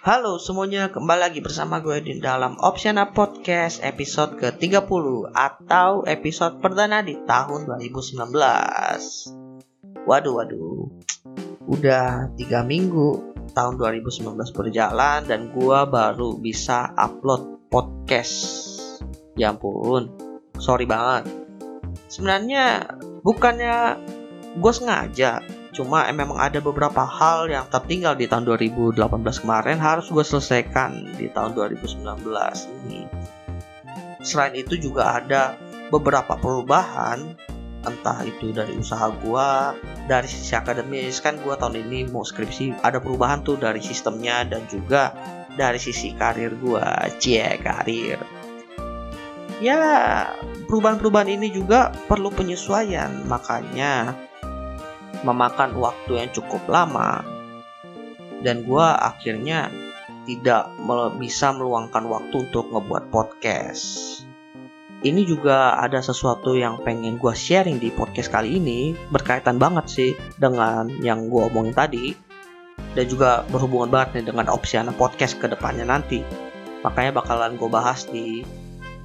Halo semuanya, kembali lagi bersama gue di dalam Opsiana Podcast episode ke-30 atau episode perdana di tahun 2019. Waduh, waduh. Udah 3 minggu tahun 2019 berjalan dan gue baru bisa upload podcast. Ya ampun, sorry banget. Sebenarnya bukannya gue sengaja Cuma memang ada beberapa hal yang tertinggal di tahun 2018 kemarin harus gue selesaikan di tahun 2019 ini. Selain itu juga ada beberapa perubahan entah itu dari usaha gue dari sisi akademis. Kan gue tahun ini mau skripsi ada perubahan tuh dari sistemnya dan juga dari sisi karir gue cie karir. Ya perubahan-perubahan ini juga perlu penyesuaian. Makanya memakan waktu yang cukup lama dan gue akhirnya tidak bisa meluangkan waktu untuk ngebuat podcast. Ini juga ada sesuatu yang pengen gue sharing di podcast kali ini berkaitan banget sih dengan yang gue omongin tadi dan juga berhubungan banget nih dengan Opsiana Podcast ke depannya nanti. Makanya bakalan gue bahas di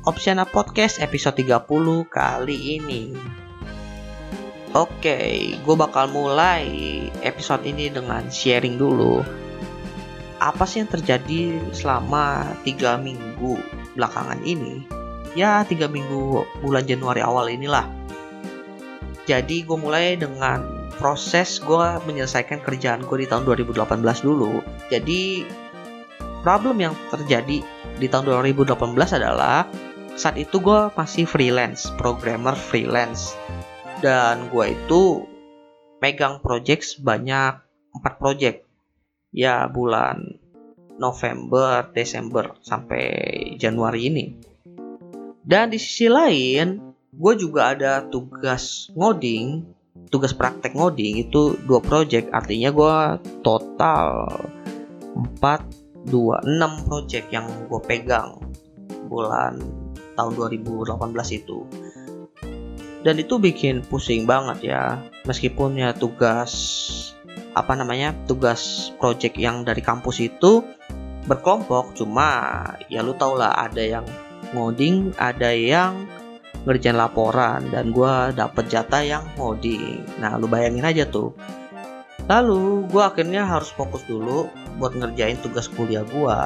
Opsiana Podcast episode 30 kali ini. Oke, gue bakal mulai episode ini dengan sharing dulu. Apa sih yang terjadi selama tiga minggu belakangan ini? Ya, tiga minggu bulan Januari awal inilah. Jadi gue mulai dengan proses gue menyelesaikan kerjaan gue di tahun 2018 dulu. Jadi problem yang terjadi di tahun 2018 adalah saat itu gue masih freelance, programmer freelance dan gue itu megang project sebanyak 4 project. Ya bulan November, Desember sampai Januari ini. Dan di sisi lain, gue juga ada tugas ngoding, tugas praktek ngoding itu dua project, artinya gue total 4 2 6 project yang gue pegang bulan tahun 2018 itu dan itu bikin pusing banget ya. Meskipun ya tugas apa namanya tugas project yang dari kampus itu berkelompok cuma ya lu tau lah ada yang ngoding ada yang ngerjain laporan dan gue dapet jatah yang ngoding. Nah lu bayangin aja tuh. Lalu gue akhirnya harus fokus dulu buat ngerjain tugas kuliah gue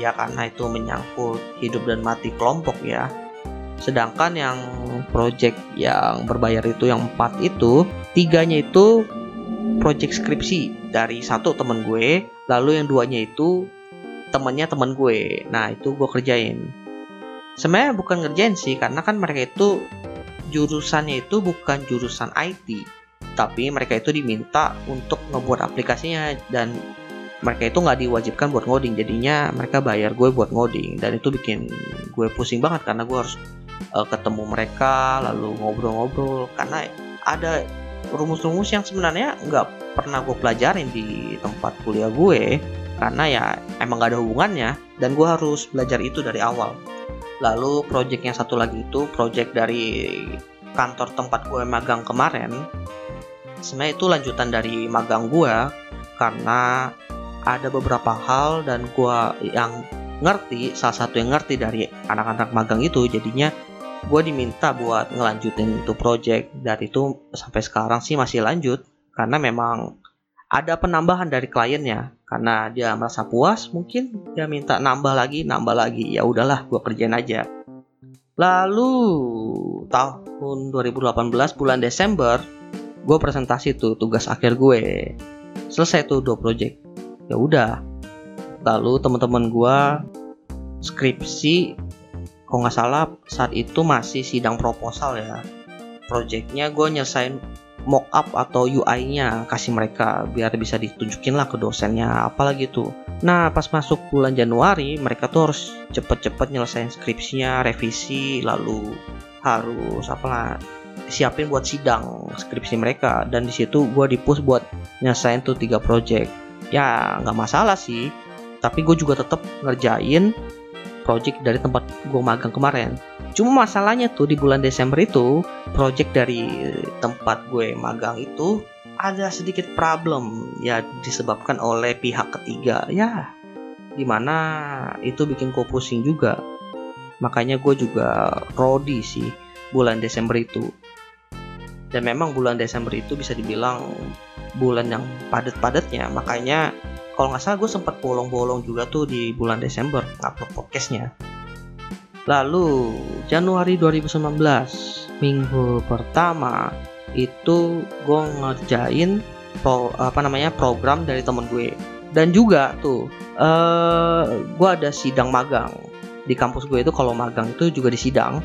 ya karena itu menyangkut hidup dan mati kelompok ya Sedangkan yang project yang berbayar itu yang empat itu tiganya itu project skripsi dari satu temen gue, lalu yang duanya itu temennya temen gue. Nah itu gue kerjain. Sebenarnya bukan ngerjain sih, karena kan mereka itu jurusannya itu bukan jurusan IT, tapi mereka itu diminta untuk ngebuat aplikasinya dan mereka itu nggak diwajibkan buat ngoding jadinya mereka bayar gue buat ngoding dan itu bikin gue pusing banget karena gue harus uh, ketemu mereka lalu ngobrol-ngobrol. Karena ada rumus-rumus yang sebenarnya nggak pernah gue pelajarin di tempat kuliah gue. Karena ya emang gak ada hubungannya. Dan gue harus belajar itu dari awal. Lalu project yang satu lagi itu project dari kantor tempat gue magang kemarin sebenarnya itu lanjutan dari magang gue karena ada beberapa hal dan gue yang ngerti salah satu yang ngerti dari anak-anak magang itu jadinya gue diminta buat ngelanjutin itu project. Dan itu sampai sekarang sih masih lanjut karena memang ada penambahan dari kliennya. Karena dia merasa puas mungkin dia minta nambah lagi nambah lagi. Ya udahlah gue kerjain aja. Lalu tahun 2018 bulan Desember gue presentasi tuh tugas akhir gue. Selesai tuh dua project. Ya udah lalu teman-teman gue skripsi kalau nggak salah saat itu masih sidang proposal ya. Projectnya gue nyelesain mock up atau UI-nya kasih mereka biar bisa ditunjukin lah ke dosennya apalagi tuh. Nah pas masuk bulan Januari mereka tuh harus cepet-cepet nyelesain skripsinya revisi lalu harus apalah siapin buat sidang skripsi mereka. Dan di situ gue dipus buat nyelesain tuh tiga project. Ya nggak masalah sih tapi gue juga tetap ngerjain project dari tempat gue magang kemarin. Cuma masalahnya tuh di bulan Desember itu project dari tempat gue magang itu ada sedikit problem. Ya disebabkan oleh pihak ketiga. Ya di mana itu bikin gue pusing juga. Makanya gue juga rodi sih bulan Desember itu. Dan memang bulan Desember itu bisa dibilang bulan yang padat-padatnya. Makanya kalau nggak salah gue sempat bolong-bolong juga tuh di bulan Desember upload podcastnya lalu Januari 2019 minggu pertama itu gue ngerjain pro, apa namanya program dari temen gue dan juga tuh uh, eh, gue ada sidang magang di kampus gue itu kalau magang itu juga disidang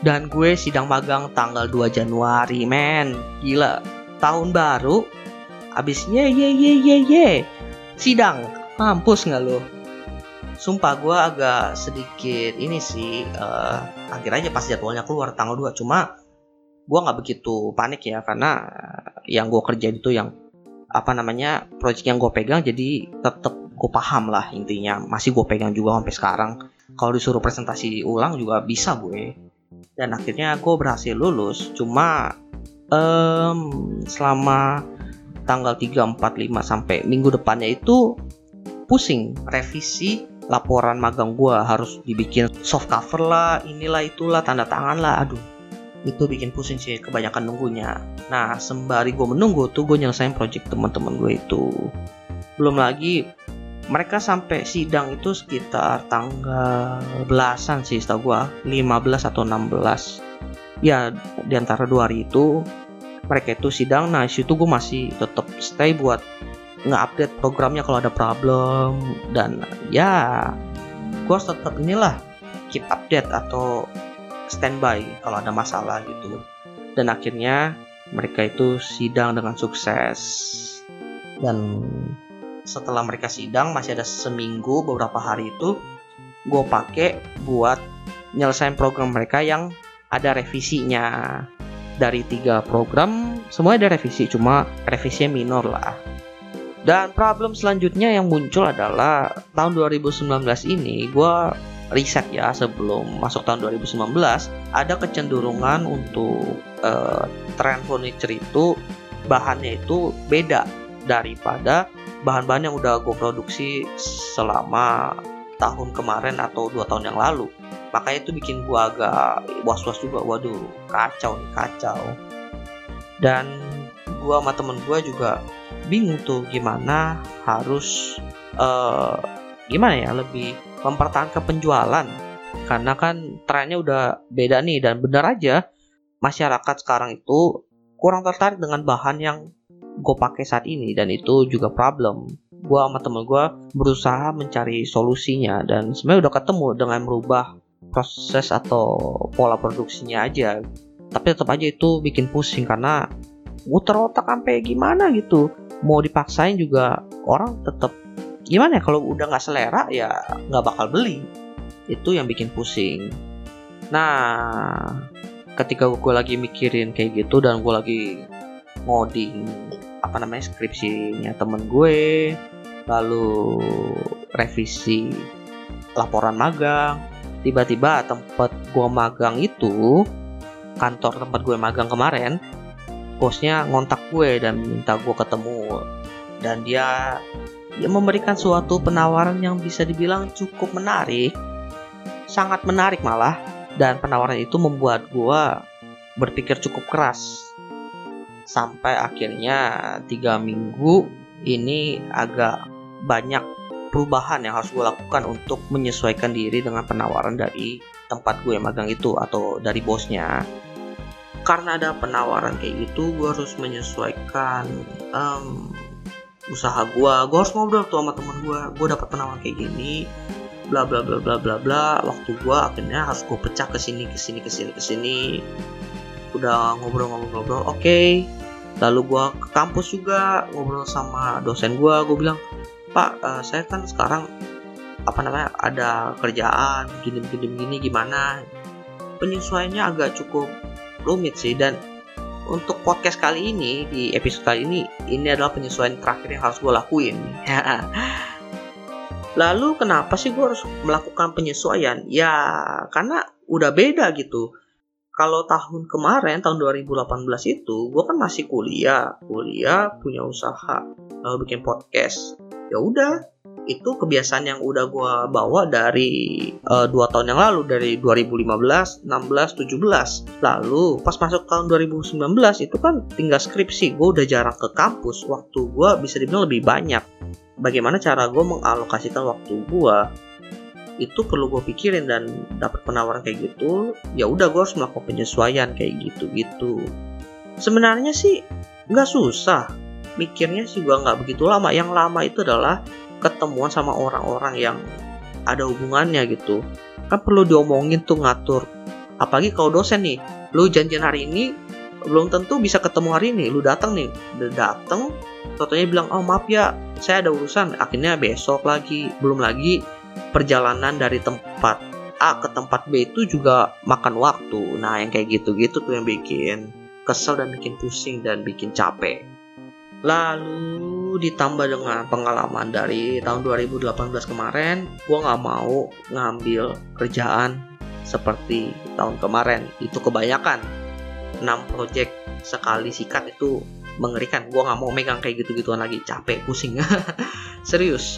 dan gue sidang magang tanggal 2 Januari, men. Gila. Tahun baru. Abis ye ye ye ye ye. Sidang. Mampus nggak lo? Sumpah gue agak sedikit ini sih. Uh, akhir aja pas jadwalnya keluar tanggal 2. Cuma gue nggak begitu panik ya. Karena yang gue kerjain itu yang apa namanya project yang gue pegang jadi tetap gue paham lah intinya masih gue pegang juga sampai sekarang kalau disuruh presentasi ulang juga bisa gue dan akhirnya gue berhasil lulus cuma um, selama tanggal 3, 4, 5 sampai minggu depannya itu pusing revisi laporan magang gue harus dibikin soft cover lah inilah itulah tanda tangan lah. Aduh itu bikin pusing sih kebanyakan nunggunya. Nah sembari gue menunggu tuh gue nyelesain project teman-teman gue itu. Belum lagi mereka sampai sidang itu sekitar tanggal belasan sih setahu gua. 15 atau 16 ya di antara dua hari itu mereka itu sidang. Nah situ gue masih tetap stay buat nge-update programnya kalau ada problem. Dan ya gue tetap inilah keep update atau standby kalau ada masalah gitu. Dan akhirnya mereka itu sidang dengan sukses. Dan setelah mereka sidang masih ada seminggu beberapa hari itu gue pakai buat nyelesain program mereka yang ada revisinya dari tiga program semuanya ada revisi cuma revisinya minor lah. Dan problem selanjutnya yang muncul adalah tahun 2019 ini gue riset ya sebelum masuk tahun 2019 ada kecenderungan untuk uh, trend furniture itu bahannya itu beda daripada bahan-bahan yang udah gue produksi selama tahun kemarin atau dua tahun yang lalu makanya itu bikin gue agak was-was juga. Waduh kacau nih kacau. Dan gue sama temen gue juga bingung tuh gimana harus uh, gimana ya lebih mempertahankan penjualan. Karena kan trennya udah beda nih dan benar aja masyarakat sekarang itu kurang tertarik dengan bahan yang gue pakai saat ini dan itu juga problem. Gue sama temen gue berusaha mencari solusinya dan sebenarnya udah ketemu dengan merubah proses atau pola produksinya aja. Tapi tetap aja itu bikin pusing karena muter otak sampai gimana gitu. Mau dipaksain juga orang tetap gimana ya kalau udah nggak selera ya nggak bakal beli. Itu yang bikin pusing. Nah ketika gue lagi mikirin kayak gitu dan gue lagi ngoding apa namanya skripsinya temen gue lalu revisi laporan magang tiba-tiba tempat gue magang itu kantor tempat gue magang kemarin bosnya ngontak gue dan minta gue ketemu. Dan dia dia memberikan suatu penawaran yang bisa dibilang cukup menarik sangat menarik malah. Dan penawaran itu membuat gue berpikir cukup keras. Sampai akhirnya tiga minggu ini agak banyak perubahan yang harus gue lakukan untuk menyesuaikan diri dengan penawaran dari tempat gue magang itu atau dari bosnya. Karena ada penawaran kayak gitu gue harus menyesuaikan um, usaha gue gue harus ngobrol tuh sama temen gue gue dapat penawaran kayak gini bla bla bla bla bla bla. Waktu gue akhirnya harus gue pecah ke sini ke sini ke sini ke sini. Udah ngobrol-ngobrol-ngobrol oke. Okay, lalu gue ke kampus juga ngobrol sama dosen gue gue bilang pak uh, saya kan sekarang apa namanya ada kerjaan gini gini gimana? Penyesuaiannya agak cukup rumit sih dan untuk podcast kali ini di episode kali ini ini adalah penyesuaian terakhir yang harus gue lakuin. Lalu kenapa sih gue harus melakukan penyesuaian? Ya karena udah beda gitu. Kalau tahun kemarin tahun 2018 itu gue kan masih kuliah. Kuliah punya usaha lalu bikin podcast ya udah itu kebiasaan yang udah gue bawa dari uh, dua tahun yang lalu dari 2015, 16, 17. Lalu pas masuk tahun 2019 itu kan tinggal skripsi, gue udah jarang ke kampus. Waktu gue bisa dibilang lebih banyak. Bagaimana cara gue mengalokasikan waktu gue itu perlu gue pikirin dan dapat penawaran kayak gitu ya udah gue harus melakukan penyesuaian kayak gitu gitu sebenarnya sih nggak susah mikirnya sih gue nggak begitu lama. Yang lama itu adalah ketemuan sama orang-orang yang ada hubungannya gitu. Kan perlu diomongin tuh ngatur. Apalagi kalau dosen nih lu janjian hari ini belum tentu bisa ketemu hari ini. Lu datang nih udah datang contohnya bilang oh maaf ya saya ada urusan. Akhirnya besok lagi belum lagi perjalanan dari tempat A ke tempat B itu juga makan waktu. Nah yang kayak gitu-gitu tuh yang bikin kesel dan bikin pusing dan bikin capek Lalu ditambah dengan pengalaman dari tahun 2018 kemarin, gue nggak mau ngambil kerjaan seperti tahun kemarin. Itu kebanyakan. 6 project sekali sikat itu mengerikan. Gue nggak mau megang kayak gitu-gituan lagi. Capek, pusing. Serius.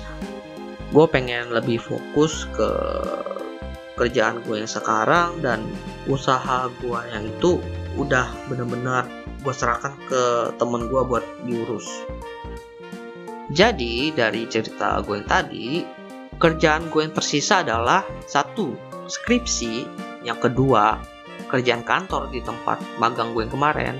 Gue pengen lebih fokus ke kerjaan gue yang sekarang dan usaha gue yang itu udah bener-bener gue serahkan ke temen gue buat diurus. Jadi dari cerita gue yang tadi kerjaan gue yang tersisa adalah satu skripsi yang kedua kerjaan kantor di tempat magang gue yang kemarin.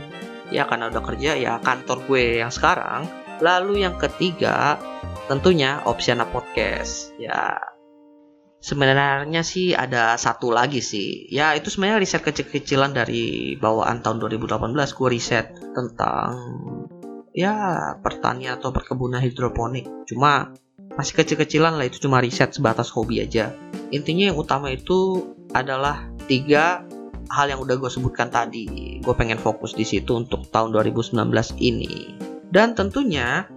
Ya karena udah kerja ya kantor gue yang sekarang. Lalu yang ketiga tentunya opsiana podcast. Ya Sebenarnya sih ada satu lagi sih. Ya itu sebenarnya riset kecil-kecilan dari bawaan tahun 2018 gue riset tentang ya pertanian atau perkebunan hidroponik. Cuma masih kecil-kecilan lah itu cuma riset sebatas hobi aja. Intinya yang utama itu adalah tiga hal yang udah gue sebutkan tadi. Gue pengen fokus di situ untuk tahun 2019 ini. Dan tentunya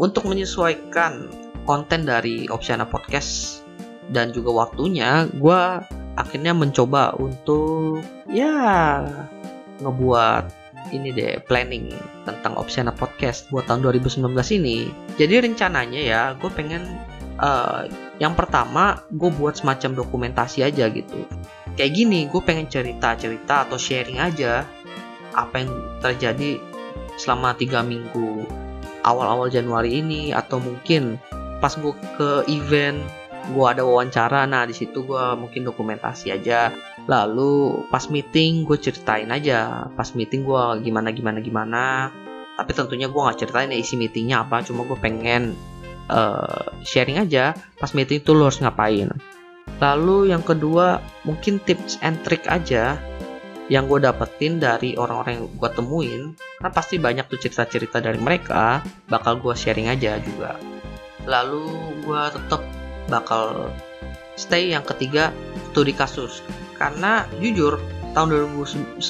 untuk menyesuaikan konten dari Opsiana Podcast dan juga waktunya gue akhirnya mencoba untuk ya ngebuat ini deh planning tentang Opsiana Podcast buat tahun 2019 ini. Jadi rencananya ya gue pengen uh, yang pertama gue buat semacam dokumentasi aja gitu. Kayak gini gue pengen cerita-cerita atau sharing aja apa yang terjadi selama tiga minggu awal-awal Januari ini atau mungkin pas gue ke event gue ada wawancara. Nah di situ gue mungkin dokumentasi aja. Lalu pas meeting gue ceritain aja. Pas meeting gue gimana gimana gimana. Tapi tentunya gue nggak ceritain ya isi meetingnya apa. Cuma gue pengen uh, sharing aja pas meeting itu lo harus ngapain. Lalu yang kedua mungkin tips and trick aja yang gue dapetin dari orang-orang yang gue temuin. Kan pasti banyak tuh cerita-cerita dari mereka. Bakal gue sharing aja juga. Lalu gue tetap bakal stay yang ketiga studi kasus karena jujur tahun 2019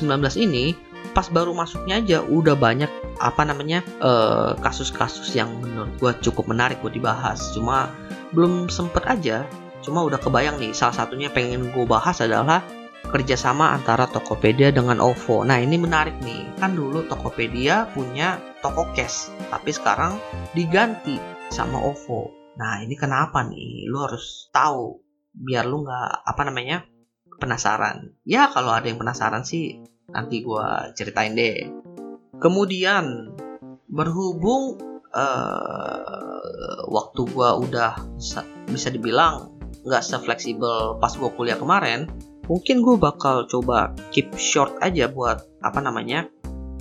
ini pas baru masuknya aja udah banyak apa namanya eh, kasus-kasus uh, yang menurut gue cukup menarik buat dibahas cuma belum sempet aja cuma udah kebayang nih salah satunya pengen gue bahas adalah kerjasama antara Tokopedia dengan OVO. Nah ini menarik nih, kan dulu Tokopedia punya toko cash, tapi sekarang diganti sama OVO. Nah ini kenapa nih? Lu harus tahu biar lu nggak apa namanya penasaran. Ya kalau ada yang penasaran sih nanti gue ceritain deh. Kemudian berhubung uh, waktu gue udah bisa dibilang nggak sefleksibel pas gue kuliah kemarin, mungkin gue bakal coba keep short aja buat apa namanya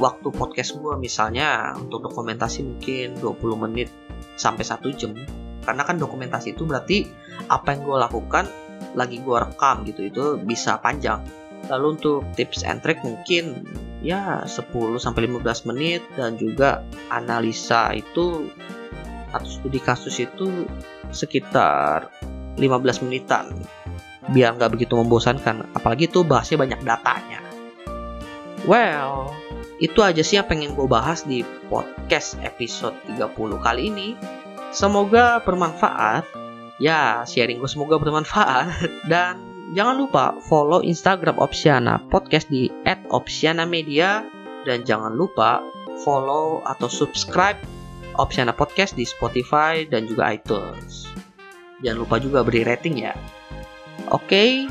waktu podcast gue misalnya untuk dokumentasi mungkin 20 menit sampai satu jam karena kan dokumentasi itu berarti apa yang gue lakukan lagi gue rekam gitu itu bisa panjang. Lalu untuk tips and trick mungkin ya 10 sampai 15 menit dan juga analisa itu atau studi kasus itu sekitar 15 menitan. Biar nggak begitu membosankan apalagi tuh bahasnya banyak datanya. Well itu aja sih yang pengen gue bahas di podcast episode 30 kali ini semoga bermanfaat ya sharing gue semoga bermanfaat dan jangan lupa follow instagram Opsiana podcast di @opsiana_media dan jangan lupa follow atau subscribe Opsiana Podcast di Spotify dan juga iTunes. Jangan lupa juga beri rating ya. Oke,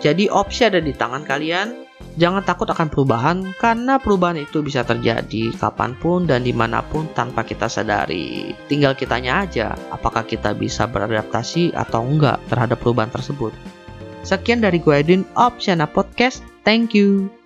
jadi opsi ada di tangan kalian. Jangan takut akan perubahan, karena perubahan itu bisa terjadi kapan pun dan di mana pun tanpa kita sadari. Tinggal kitanya aja, apakah kita bisa beradaptasi atau enggak terhadap perubahan tersebut. Sekian dari gue Edwin, Opsiana Podcast. Thank you.